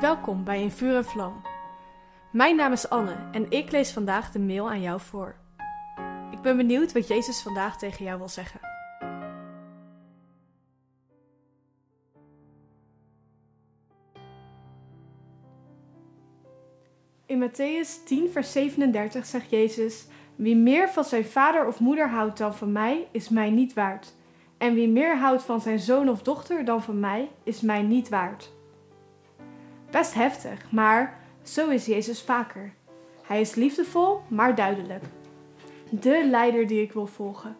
Welkom bij In Vuur en Vlam. Mijn naam is Anne en ik lees vandaag de mail aan jou voor. Ik ben benieuwd wat Jezus vandaag tegen jou wil zeggen. In Matthäus 10, vers 37 zegt Jezus: Wie meer van zijn vader of moeder houdt dan van mij, is mij niet waard. En wie meer houdt van zijn zoon of dochter dan van mij, is mij niet waard. Best heftig, maar zo is Jezus vaker. Hij is liefdevol, maar duidelijk. De leider die ik wil volgen.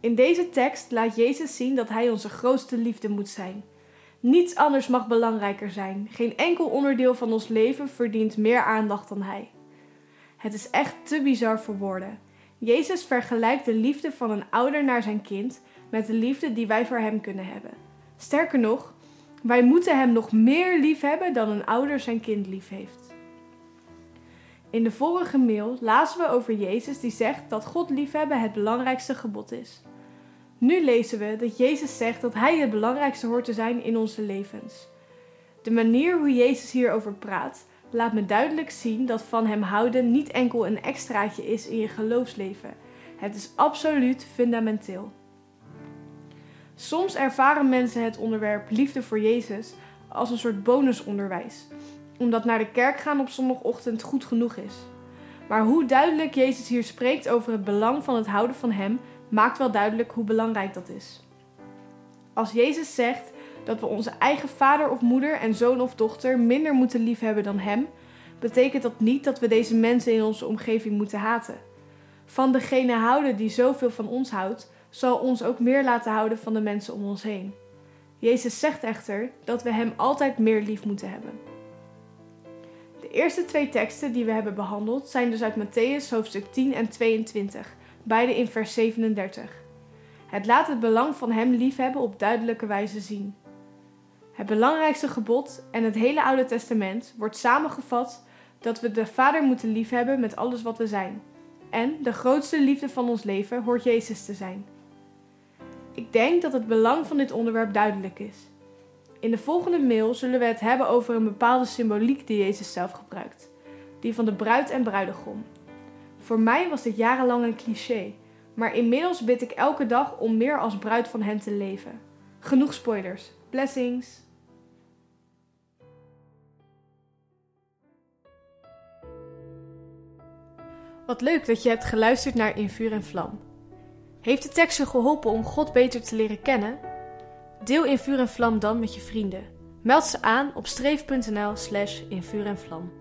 In deze tekst laat Jezus zien dat Hij onze grootste liefde moet zijn. Niets anders mag belangrijker zijn. Geen enkel onderdeel van ons leven verdient meer aandacht dan Hij. Het is echt te bizar voor woorden. Jezus vergelijkt de liefde van een ouder naar zijn kind met de liefde die wij voor Hem kunnen hebben. Sterker nog, wij moeten Hem nog meer lief hebben dan een ouder zijn kind lief heeft. In de vorige mail lazen we over Jezus die zegt dat God liefhebben het belangrijkste gebod is. Nu lezen we dat Jezus zegt dat Hij het belangrijkste hoort te zijn in onze levens. De manier hoe Jezus hierover praat, laat me duidelijk zien dat van Hem houden niet enkel een extraatje is in je geloofsleven. Het is absoluut fundamenteel. Soms ervaren mensen het onderwerp liefde voor Jezus als een soort bonusonderwijs, omdat naar de kerk gaan op zondagochtend goed genoeg is. Maar hoe duidelijk Jezus hier spreekt over het belang van het houden van Hem, maakt wel duidelijk hoe belangrijk dat is. Als Jezus zegt dat we onze eigen vader of moeder en zoon of dochter minder moeten liefhebben dan Hem, betekent dat niet dat we deze mensen in onze omgeving moeten haten. Van degene houden die zoveel van ons houdt, zal ons ook meer laten houden van de mensen om ons heen. Jezus zegt echter dat we Hem altijd meer lief moeten hebben. De eerste twee teksten die we hebben behandeld zijn dus uit Matthäus hoofdstuk 10 en 22, beide in vers 37. Het laat het belang van Hem liefhebben op duidelijke wijze zien. Het belangrijkste gebod en het hele Oude Testament wordt samengevat dat we de Vader moeten liefhebben met alles wat we zijn. En de grootste liefde van ons leven hoort Jezus te zijn. Ik denk dat het belang van dit onderwerp duidelijk is. In de volgende mail zullen we het hebben over een bepaalde symboliek die Jezus zelf gebruikt, die van de bruid en bruidegom. Voor mij was dit jarenlang een cliché, maar inmiddels bid ik elke dag om meer als bruid van hen te leven. Genoeg spoilers. Blessings. Wat leuk dat je hebt geluisterd naar In Vuur en Vlam. Heeft de tekst je geholpen om God beter te leren kennen? Deel In Vuur en Vlam dan met je vrienden. Meld ze aan op streef.nl slash in vuur en vlam.